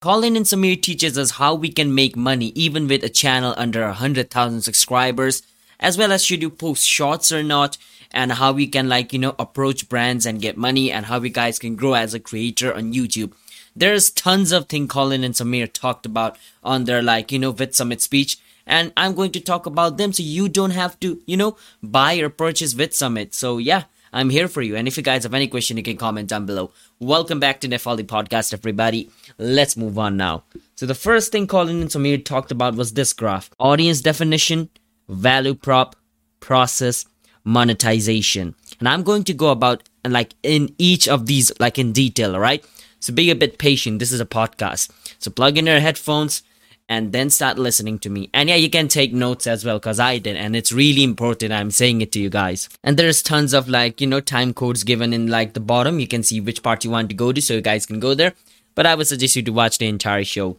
Colin and Samir teaches us how we can make money even with a channel under 100,000 subscribers, as well as should you post shorts or not, and how we can like, you know, approach brands and get money and how we guys can grow as a creator on YouTube. There's tons of things Colin and Samir talked about on their like, you know, VidSummit speech and I'm going to talk about them so you don't have to, you know, buy or purchase VidSummit. So yeah, I'm here for you. And if you guys have any question, you can comment down below. Welcome back to Nefali Podcast, everybody. Let's move on now. So the first thing Colin and Samir talked about was this graph. Audience definition, value prop, process, monetization. And I'm going to go about like in each of these like in detail, all right? So be a bit patient. This is a podcast. So plug in your headphones, and then start listening to me. And yeah, you can take notes as well because I did, and it's really important. I'm saying it to you guys. And there's tons of like, you know, time codes given in like the bottom. You can see which part you want to go to so you guys can go there. But I would suggest you to watch the entire show.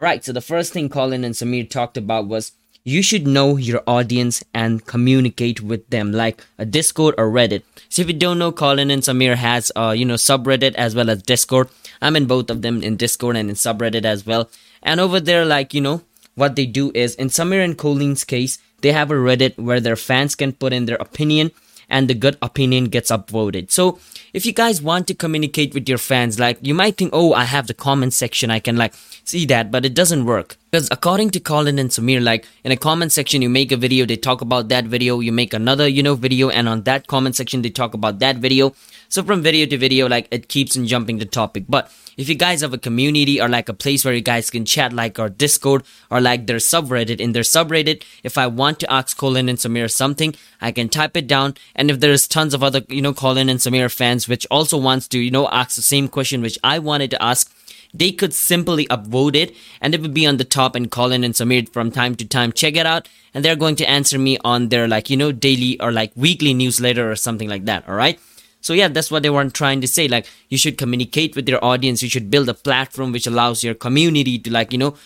Right, so the first thing Colin and Samir talked about was you should know your audience and communicate with them like a discord or reddit so if you don't know colin and samir has uh you know subreddit as well as discord i'm in both of them in discord and in subreddit as well and over there, like, you know, what they do is in Samir and Colin's case, they have a Reddit where their fans can put in their opinion and the good opinion gets upvoted. So if you guys want to communicate with your fans, like you might think, oh, I have the comment section, I can like see that, but it doesn't work. Because according to Colin and Samir, like in a comment section, you make a video, they talk about that video, you make another, you know, video, and on that comment section, they talk about that video. So from video to video, like it keeps on jumping the topic. But if you guys have a community or like a place where you guys can chat, like our Discord or like their subreddit, in their subreddit, if I want to ask Colin and Samir something, I can type it down. And if there's tons of other, you know, Colin and Samir fans which also wants to, you know, ask the same question which I wanted to ask, they could simply upvote it and it would be on the top and Colin and Samir from time to time check it out and they're going to answer me on their like you know daily or like weekly newsletter or something like that all right so yeah, that's what they were trying to say. Like you should communicate with your audience. You should build a platform which allows your community to like, you know,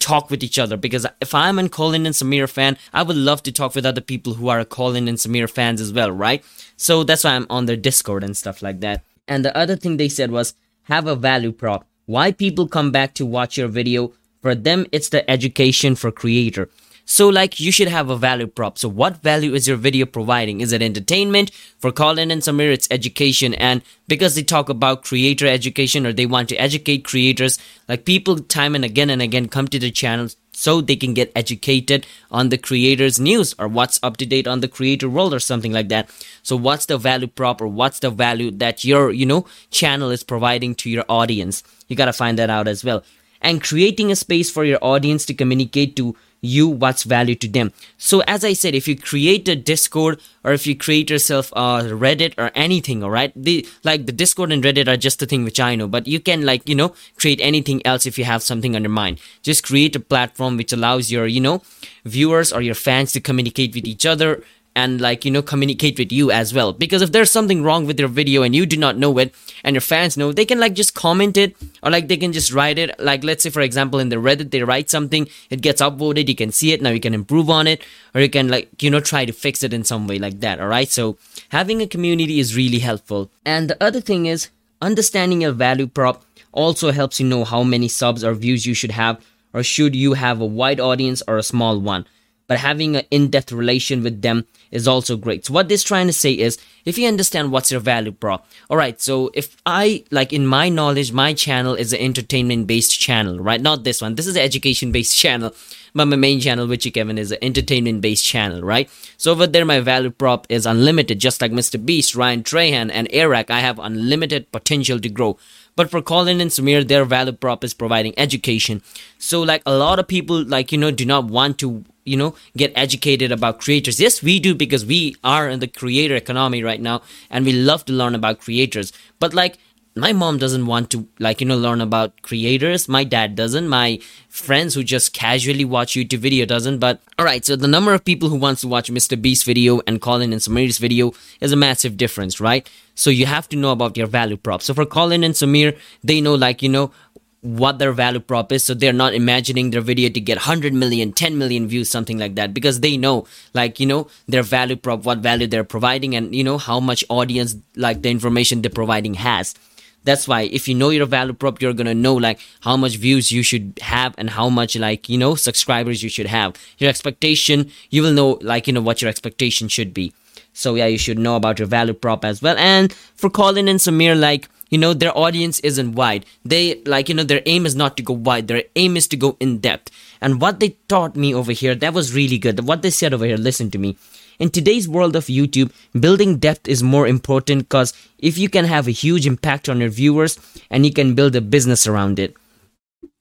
talk with each other. Because if I'm a Colin and Samir fan, I would love to talk with other people who are Colin and Samir fans as well, right? So that's why I'm on their Discord and stuff like that. And the other thing they said was have a value prop. Why people come back to watch your video? For them, it's the education for creator. So like you should have a value prop. So what value is your video providing? Is it entertainment? For Colin and Samir, it's education. And because they talk about creator education or they want to educate creators, like people time and again and again come to the channel so they can get educated on the creators news or what's up to date on the creator world or something like that so what's the value prop or what's the value that your you know channel is providing to your audience you got to find that out as well and creating a space for your audience to communicate to you what's value to them. So as i said if you create a discord or if you create yourself a reddit or anything all right? The like the discord and reddit are just the thing which i know but you can like you know create anything else if you have something on your mind. Just create a platform which allows your you know viewers or your fans to communicate with each other and like you know communicate with you as well. Because if there's something wrong with your video and you do not know it and your fans know they can like just comment it or like they can just write it. Like let's say for example in the reddit they write something it gets upvoted you can see it now you can improve on it or you can like you know try to fix it in some way like that all right so having a community is really helpful. And the other thing is understanding your value prop also helps you know how many subs or views you should have or should you have a wide audience or a small one but having an in-depth relation with them is also great. So what this trying to say is, if you understand what's your value prop, all right. So if I like in my knowledge, my channel is an entertainment-based channel, right? Not this one. This is an education-based channel. But my main channel, which Witchey Kevin, is an entertainment-based channel, right? So over there, my value prop is unlimited, just like Mr. Beast, Ryan Trahan, and Eric. I have unlimited potential to grow. But for Colin and Samir, their value prop is providing education. So like a lot of people, like you know, do not want to you know get educated about creators. Yes we do because we are in the creator economy right now and we love to learn about creators. But like my mom doesn't want to like you know learn about creators. My dad doesn't. My friends who just casually watch youtube video doesn't. But all right so the number of people who wants to watch mr beast video and colin and samir's video is a massive difference right? So you have to know about your value prop. So for colin and samir they know like you know what their value prop is so they're not imagining their video to get 100 million 10 million views something like that because they know like you know their value prop what value they're providing and you know how much audience like the information they're providing has. That's why if you know your value prop you're gonna know like how much views you should have and how much like you know subscribers you should have. Your expectation you will know like you know what your expectation should be. So yeah you should know about your value prop as well. And for colin and samir like you know their audience isn't wide. They like you know their aim is not to go wide. Their aim is to go in depth. And what they taught me over here that was really good. What they said over here listen to me. In today's world of youtube building depth is more important because if you can have a huge impact on your viewers and you can build a business around it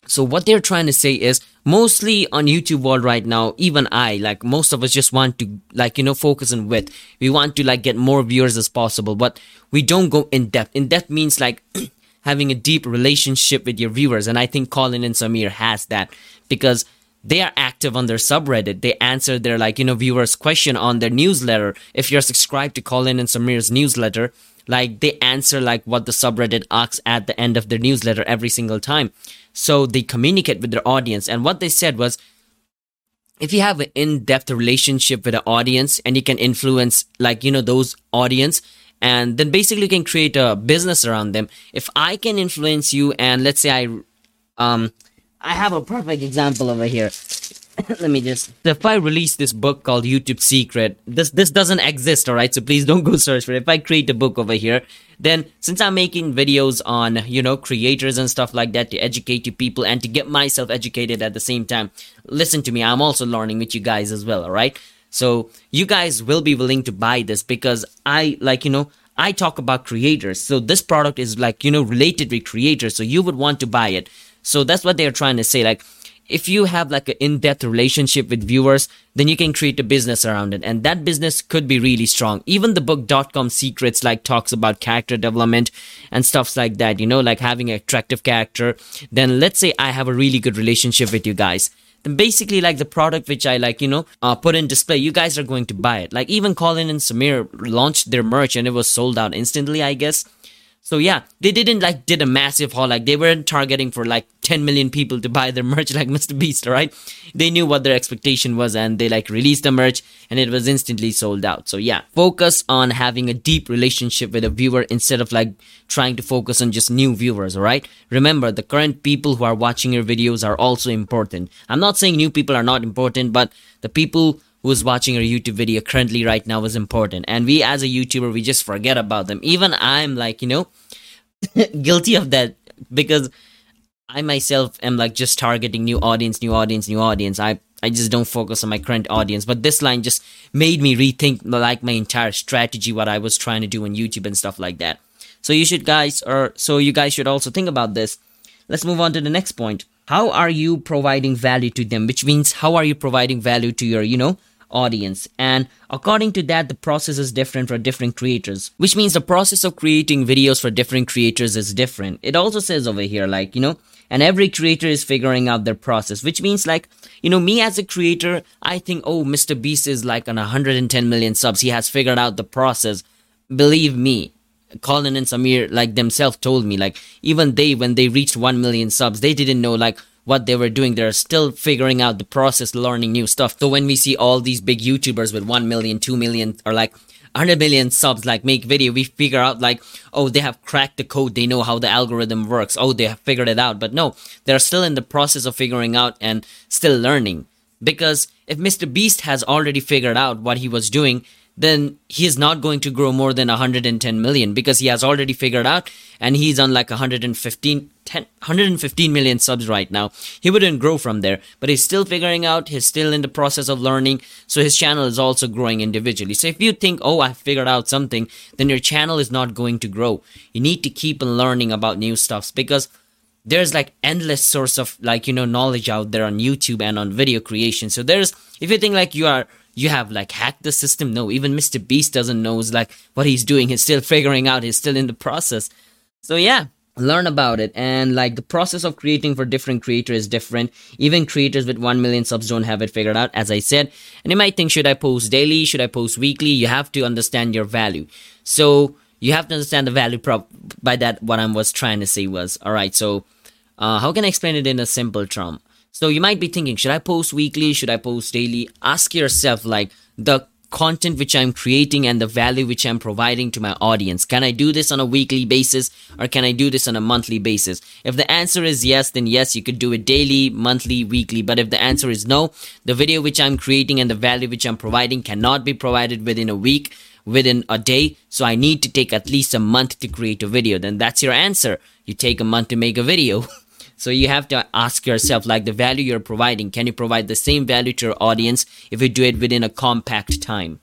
so what they're trying to say is mostly on YouTube world right now, even I, like most of us just want to like, you know, focus on width. We want to like get more viewers as possible, but we don't go in depth. In depth means like having a deep relationship with your viewers. And I think Colin and Samir has that because they are active on their subreddit. They answer their like, you know, viewers question on their newsletter. If you're subscribed to Colin and Samir's newsletter, like they answer like what the subreddit asks at the end of their newsletter every single time so they communicate with their audience. And what they said was if you have an in-depth relationship with an audience and you can influence like you know those audience and then basically you can create a business around them. If i can influence you and let's say i um i have a perfect example over here let me just if i release this book called youtube secret this this doesn't exist all right so please don't go search for it if i create a book over here then since i'm making videos on you know creators and stuff like that to educate you people and to get myself educated at the same time listen to me i'm also learning with you guys as well all right so you guys will be willing to buy this because i like you know I talk about creators. So this product is like, you know, related with creators. So you would want to buy it. So that's what they're trying to say. Like, if you have like an in-depth relationship with viewers then you can create a business around it. And that business could be really strong. Even the book dot-com secrets like talks about character development and stuffs like that you know like having an attractive character. Then let's say i have a really good relationship with you guys. Then basically like the product which i like you know uh, put in display you guys are going to buy it. Like even colin and samir launched their merch and it was sold out instantly i guess so yeah, they didn't like did a massive haul. Like they weren't targeting for like 10 million people to buy their merch like Mr. Beast, right? They knew what their expectation was and they like released the merch and it was instantly sold out. So yeah, focus on having a deep relationship with a viewer instead of like trying to focus on just new viewers, alright? Remember, the current people who are watching your videos are also important. I'm not saying new people are not important, but the people who's watching our YouTube video currently right now is important. And we as a YouTuber, we just forget about them. Even I'm like, you know, guilty of that because I myself am like just targeting new audience, new audience, new audience. I I just don't focus on my current audience. But this line just made me rethink like my entire strategy, what I was trying to do on YouTube and stuff like that. So you should guys or so you guys should also think about this. Let's move on to the next point. How are you providing value to them? Which means how are you providing value to your, you know, audience. And according to that, the process is different for different creators, which means the process of creating videos for different creators is different. It also says over here, like, you know, and every creator is figuring out their process, which means like, you know, me as a creator, I think, oh, Mr. Beast is like on 110 million subs. He has figured out the process. Believe me, Colin and Samir, like themselves told me, like, even they, when they reached 1 million subs, they didn't know, like, what they were doing. They're still figuring out the process, learning new stuff. So when we see all these big YouTubers with 1 million, 2 million, or like 100 million subs like make video we figure out like oh they have cracked the code they know how the algorithm works oh they have figured it out but no they're still in the process of figuring out and still learning because if mr beast has already figured out what he was doing then he is not going to grow more than 110 million because he has already figured out and he's on like 115 10, 115 million subs right now. He wouldn't grow from there but he's still figuring out he's still in the process of learning. So his channel is also growing individually. So if you think oh i figured out something then your channel is not going to grow. You need to keep on learning about new stuffs because there's like endless source of like you know knowledge out there on youtube and on video creation. So there's if you think like you are you have like hacked the system. No, even Mr. Beast doesn't know like what he's doing. He's still figuring out. He's still in the process. So yeah, learn about it and like the process of creating for different creators is different even creators with 1 million subs don't have it figured out as i said and you might think should i post daily should i post weekly you have to understand your value so you have to understand the value prop by that what i was trying to say was all right so uh, how can i explain it in a simple term so you might be thinking, should I post weekly? Should I post daily? Ask yourself like the content which I'm creating and the value which I'm providing to my audience. Can I do this on a weekly basis or can I do this on a monthly basis? If the answer is yes, then yes, you could do it daily, monthly, weekly. But if the answer is no, the video which I'm creating and the value which I'm providing cannot be provided within a week, within a day. So I need to take at least a month to create a video. Then that's your answer. You take a month to make a video. So you have to ask yourself, like the value you're providing, can you provide the same value to your audience if you do it within a compact time?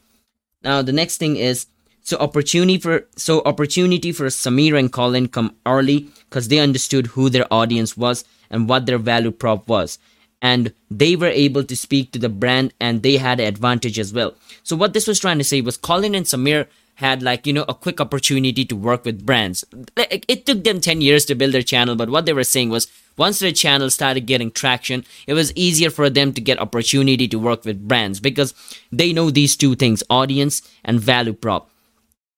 Now, the next thing is, so opportunity for, so opportunity for Samir and Colin come early because they understood who their audience was and what their value prop was. And they were able to speak to the brand and they had an advantage as well. So what this was trying to say was Colin and Samir had like you know a quick opportunity to work with brands it took them 10 years to build their channel but what they were saying was once their channel started getting traction it was easier for them to get opportunity to work with brands because they know these two things audience and value prop.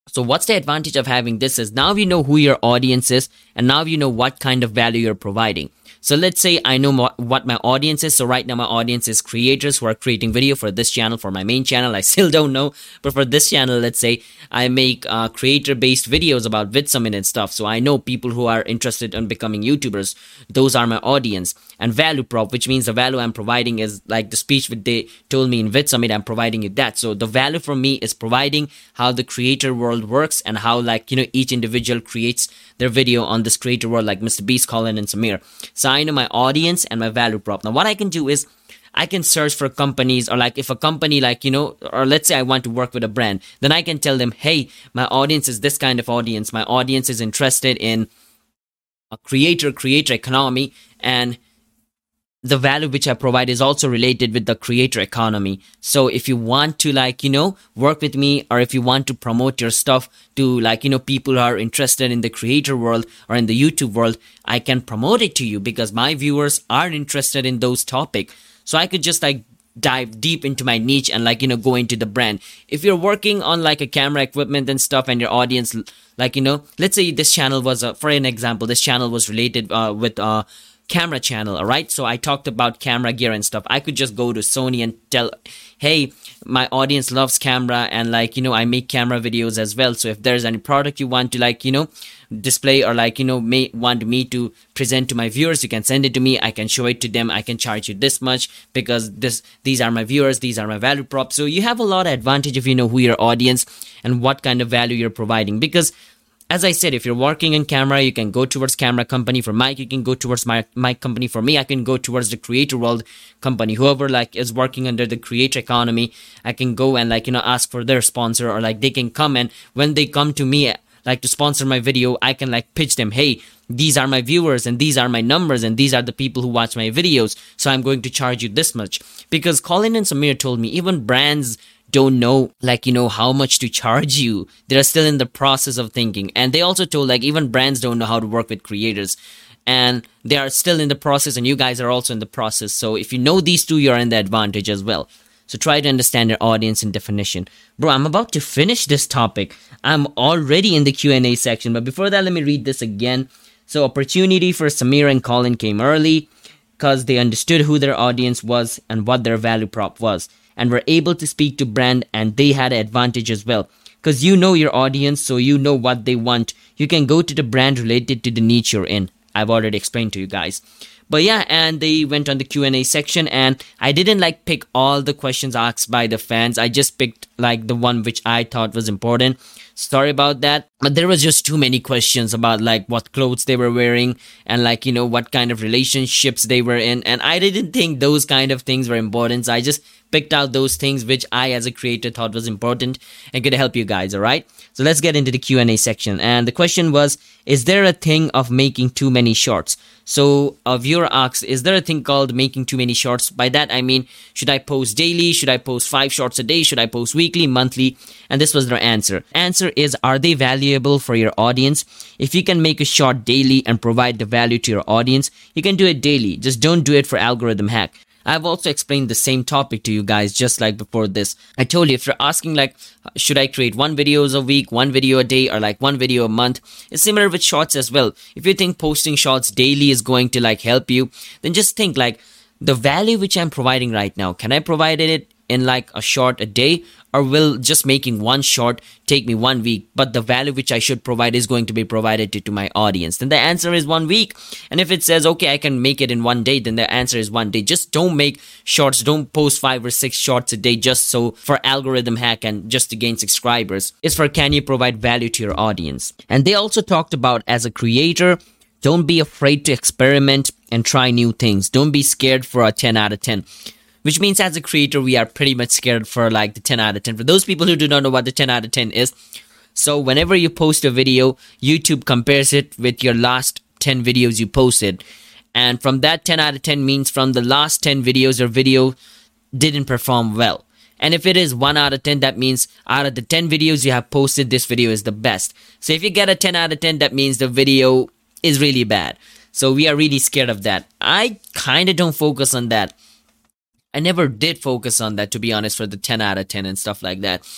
So what's the advantage of having this is now you know who your audience is and now you know what kind of value you're providing so let's say I know what my audience is. So right now my audience is creators who are creating video for this channel, for my main channel. I still don't know, but for this channel, let's say I make uh, creator based videos about VidSummit and stuff. So I know people who are interested in becoming YouTubers. Those are my audience and value prop, which means the value I'm providing is like the speech that they told me in VidSummit. I'm providing you that. So the value for me is providing how the creator world works and how like, you know, each individual creates their video on this creator world like Mr. Beast, Colin and Samir. So Know my audience and my value prop. Now what I can do is I can search for companies or like if a company like, you know, or let's say I want to work with a brand, then I can tell them, hey, my audience is this kind of audience. My audience is interested in a creator creator economy and the value which I provide is also related with the creator economy. So if you want to like, you know, work with me or if you want to promote your stuff to like, you know, people who are interested in the creator world or in the YouTube world, I can promote it to you because my viewers are interested in those topic. So I could just like dive deep into my niche and like, you know, go into the brand. If you're working on like a camera equipment and stuff and your audience, like, you know, let's say this channel was, uh, for an example, this channel was related uh, with, uh, camera channel, alright? So I talked about camera gear and stuff. I could just go to Sony and tell, hey, my audience loves camera and like, you know, I make camera videos as well. So if there's any product you want to like, you know, display or like, you know, may want me to present to my viewers, you can send it to me. I can show it to them. I can charge you this much because this, these are my viewers. These are my value props. So you have a lot of advantage if you know who your audience and what kind of value you're providing because as I said, if you're working in camera, you can go towards camera company. For Mike, you can go towards my company. For me, I can go towards the creator world company. Whoever like is working under the creator economy, I can go and like, you know, ask for their sponsor or like they can come and when they come to me, like to sponsor my video, I can like pitch them, hey, these are my viewers and these are my numbers and these are the people who watch my videos. So I'm going to charge you this much. Because Colin and Samir told me even brands don't know like you know how much to charge you. They're still in the process of thinking. And they also told like even brands don't know how to work with creators. And they are still in the process and you guys are also in the process. So if you know these two you're in the advantage as well. So try to understand your audience and definition. Bro i'm about to finish this topic. I'm already in the q&a section but before that let me read this again. So opportunity for samir and colin came early because they understood who their audience was and what their value prop was and were able to speak to brand and they had an advantage as well. Because you know your audience so you know what they want. You can go to the brand related to the niche you're in. I've already explained to you guys but yeah and they went on the q&a section and i didn't like pick all the questions asked by the fans. I just picked like the one which i thought was important. Sorry about that. But there was just too many questions about like what clothes they were wearing and like you know what kind of relationships they were in. And i didn't think those kind of things were important. So i just picked out those things which I as a creator thought was important and could help you guys, alright? So let's get into the Q&A section. And the question was, is there a thing of making too many shorts? So a viewer asks, is there a thing called making too many shorts? By that I mean, should I post daily? Should I post five shorts a day? Should I post weekly, monthly? And this was their answer. Answer is, are they valuable for your audience? If you can make a short daily and provide the value to your audience, you can do it daily. Just don't do it for algorithm hack. I've also explained the same topic to you guys just like before this. I told you if you're asking like, should I create one videos a week, one video a day, or like one video a month? It's similar with shorts as well. If you think posting shorts daily is going to like help you, then just think like, the value which I'm providing right now, can I provide it in like a short a day or will just making one short take me one week but the value which i should provide is going to be provided to, to my audience. Then the answer is one week. And if it says okay i can make it in one day then the answer is one day. Just don't make shorts. Don't post five or six shorts a day just so for algorithm hack and just to gain subscribers. It's for can you provide value to your audience? And they also talked about as a creator don't be afraid to experiment and try new things. Don't be scared for a 10 out of 10 which means as a creator we are pretty much scared for like the 10 out of 10 for those people who do not know what the 10 out of 10 is so whenever you post a video youtube compares it with your last 10 videos you posted. And from that 10 out of 10 means from the last 10 videos your video didn't perform well. And if it is 1 out of 10 that means out of the 10 videos you have posted this video is the best. So if you get a 10 out of 10 that means the video is really bad. So we are really scared of that. I kind of don't focus on that I never did focus on that to be honest for the 10 out of 10 and stuff like that.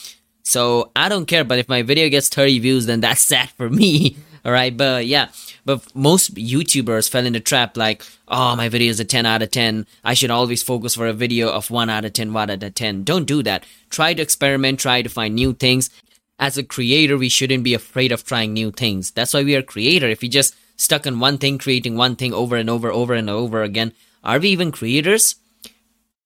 So I don't care, but if my video gets 30 views, then that's sad for me. All right, but yeah, but most YouTubers fell in the trap like, oh, my video is a 10 out of 10. I should always focus for a video of 1 out of 10, 1 out of 10. Don't do that. Try to experiment, try to find new things. As a creator, we shouldn't be afraid of trying new things. That's why we are creator. If we just stuck on one thing, creating one thing over and over, and over and over again, are we even creators?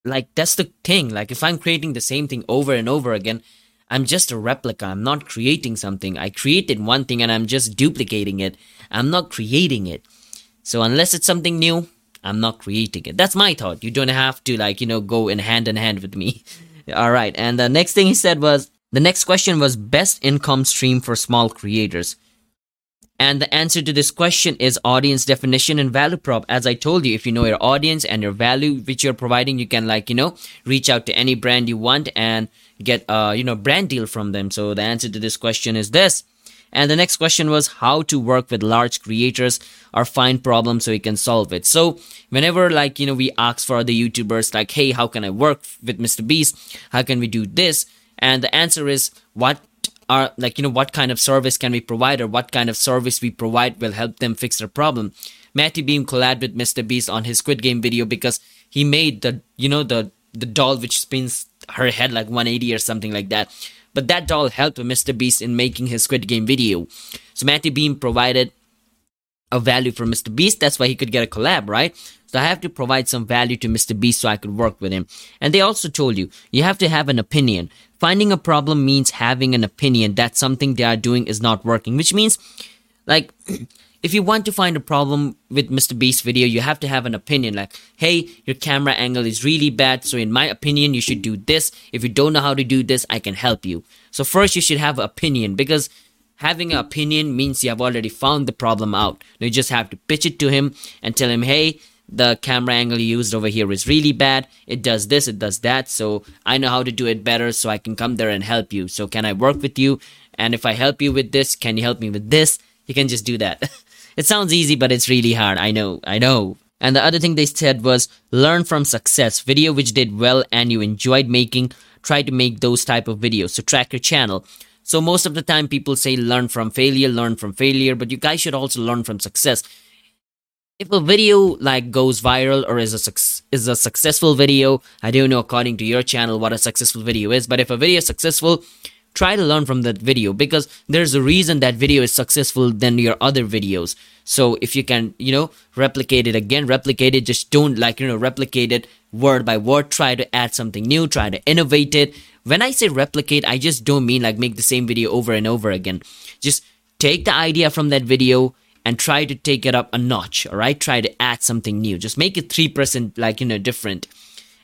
Like that's the thing. Like if i'm creating the same thing over and over again i'm just a replica. I'm not creating something. I created one thing and i'm just duplicating it. I'm not creating it. So unless it's something new i'm not creating it. That's my thought. You don't have to like you know go in hand in hand with me. All right. And the next thing he said was the next question was best income stream for small creators and the answer to this question is audience definition and value prop. As I told you, if you know your audience and your value which you're providing, you can like, you know, reach out to any brand you want and get a, you know, brand deal from them. So the answer to this question is this. And the next question was how to work with large creators or find problems so you can solve it. So whenever like, you know, we ask for the YouTubers like, hey, how can I work with Mr. Beast? How can we do this? And the answer is what are like you know what kind of service can we provide or what kind of service we provide will help them fix their problem. Matty beam collabed with mr beast on his squid game video because he made the you know the the doll which spins her head like 180 or something like that. But that doll helped mr beast in making his squid game video. So matty beam provided a value for Mr. Beast. That's why he could get a collab, right? So I have to provide some value to Mr. Beast so I could work with him. And they also told you, you have to have an opinion. Finding a problem means having an opinion that something they are doing is not working, which means, like, if you want to find a problem with Mr. Beast video, you have to have an opinion like, hey, your camera angle is really bad, so in my opinion, you should do this. If you don't know how to do this, I can help you. So first you should have an opinion because having an opinion means you have already found the problem out. You just have to pitch it to him and tell him, hey, the camera angle you used over here is really bad. It does this, it does that. So I know how to do it better, so I can come there and help you. So can I work with you? And if I help you with this, can you help me with this? You can just do that. it sounds easy, but it's really hard. I know, I know. And the other thing they said was learn from success. Video which did well and you enjoyed making, try to make those type of videos. So track your channel. So most of the time people say learn from failure, learn from failure, but you guys should also learn from success. If a video like goes viral or is a is a successful video, I don't know according to your channel what a successful video is, but if a video is successful, try to learn from that video because there's a reason that video is successful than your other videos so if you can you know replicate it again replicate it just don't like you know replicate it word by word try to add something new try to innovate it when i say replicate i just don't mean like make the same video over and over again just take the idea from that video and try to take it up a notch all right try to add something new just make it 3% like you know different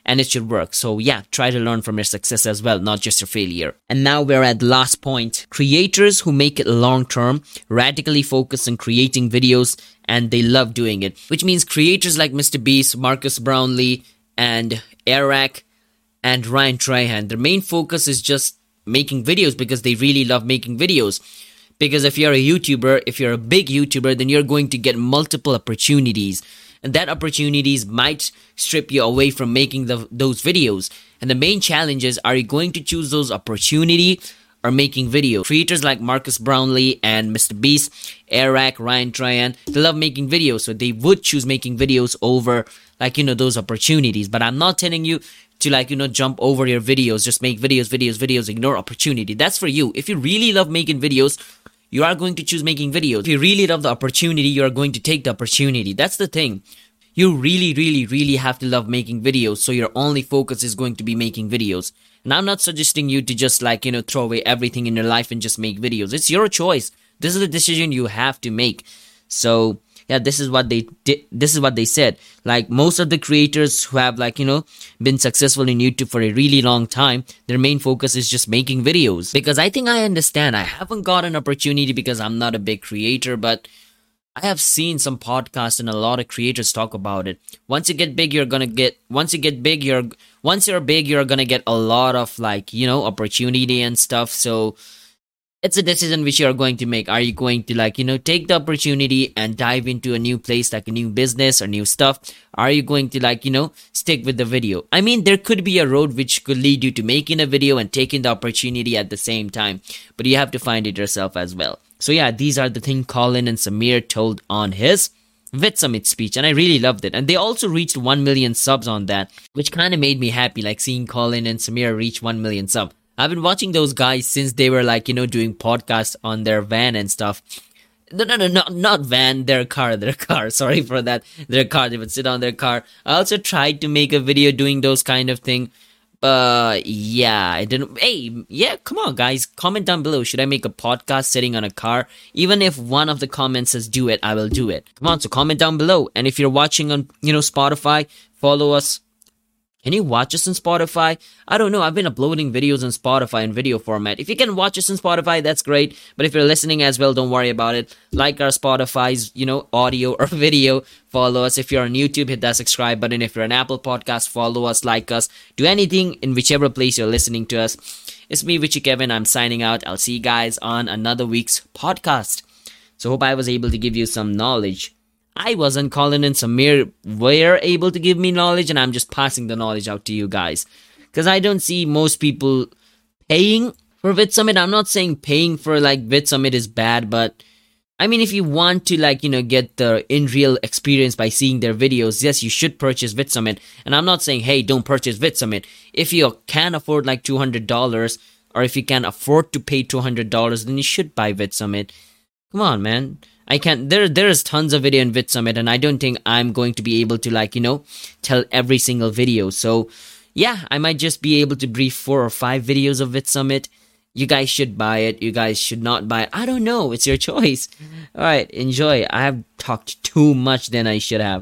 and it should work. So yeah, try to learn from your success as well, not just your failure. And now we're at the last point. Creators who make it long term radically focus on creating videos and they love doing it, which means creators like Mr. Beast, Marques Brownlee, and Eric and Ryan Trahan, their main focus is just making videos because they really love making videos. Because if you're a YouTuber, if you're a big YouTuber, then you're going to get multiple opportunities and that opportunities might strip you away from making the, those videos. And the main challenge is are you going to choose those opportunity or making video? Creators like Marques Brownlee and Mr. Beast, Eric, Ryan Trahan, they love making videos, so they would choose making videos over like you know those opportunities but i'm not telling you to like you know jump over your videos just make videos videos videos ignore opportunity. That's for you. If you really love making videos you are going to choose making videos. If you really love the opportunity you are going to take the opportunity. That's the thing. You really really really have to love making videos so your only focus is going to be making videos. And i'm not suggesting you to just like you know throw away everything in your life and just make videos. It's your choice. This is the decision you have to make. So yeah this is what they did this is what they said like most of the creators who have like you know been successful in youtube for a really long time their main focus is just making videos because i think i understand i haven't got an opportunity because i'm not a big creator but I have seen some podcasts and a lot of creators talk about it. Once you get big, you're gonna get. Once you get big, you're. Once you're big, you're gonna get a lot of like you know opportunity and stuff. So it's a decision which you're going to make. Are you going to like, you know, take the opportunity and dive into a new place, like a new business or new stuff? Are you going to like, you know, stick with the video? I mean, there could be a road which could lead you to making a video and taking the opportunity at the same time, but you have to find it yourself as well. So yeah, these are the things Colin and Samir told on his Vidsummit speech, and I really loved it. And they also reached 1 million subs on that, which kind of made me happy, like seeing Colin and Samir reach 1 million subs. I've been watching those guys since they were like, you know, doing podcasts on their van and stuff. No, no, no, not, not van, their car, their car. Sorry for that. Their car, they would sit on their car. I also tried to make a video doing those kind of thing. But yeah, I didn't. Hey, yeah, come on, guys. Comment down below. Should I make a podcast sitting on a car? Even if one of the comments says do it, I will do it. Come on, so comment down below. And if you're watching on, you know, Spotify, follow us can you watch us on Spotify? I don't know. I've been uploading videos on Spotify in video format. If you can watch us on Spotify, that's great. But if you're listening as well, don't worry about it. Like our Spotify's, you know, audio or video. Follow us. If you're on YouTube, hit that subscribe button. If you're an Apple podcast, follow us, like us. Do anything in whichever place you're listening to us. It's me, Witchey Kevin. I'm signing out. I'll see you guys on another week's podcast. So hope I was able to give you some knowledge I wasn't. Colin and Samir were able to give me knowledge, and I'm just passing the knowledge out to you guys. Because I don't see most people paying for Vidsummit. I'm not saying paying for like Vidsummit is bad, but I mean, if you want to like, you know, get the in real experience by seeing their videos, yes, you should purchase Vidsummit. And I'm not saying, hey, don't purchase Vidsummit. If you can afford like $200 or if you can afford to pay $200, then you should buy Vidsummit. Come on, man. I can't there there's tons of video in Vidsummit and I don't think I'm going to be able to like, you know, tell every single video. So yeah, I might just be able to brief four or five videos of Vidsummit. You guys should buy it. You guys should not buy it. I don't know. It's your choice. All right, enjoy. I have talked too much than I should have.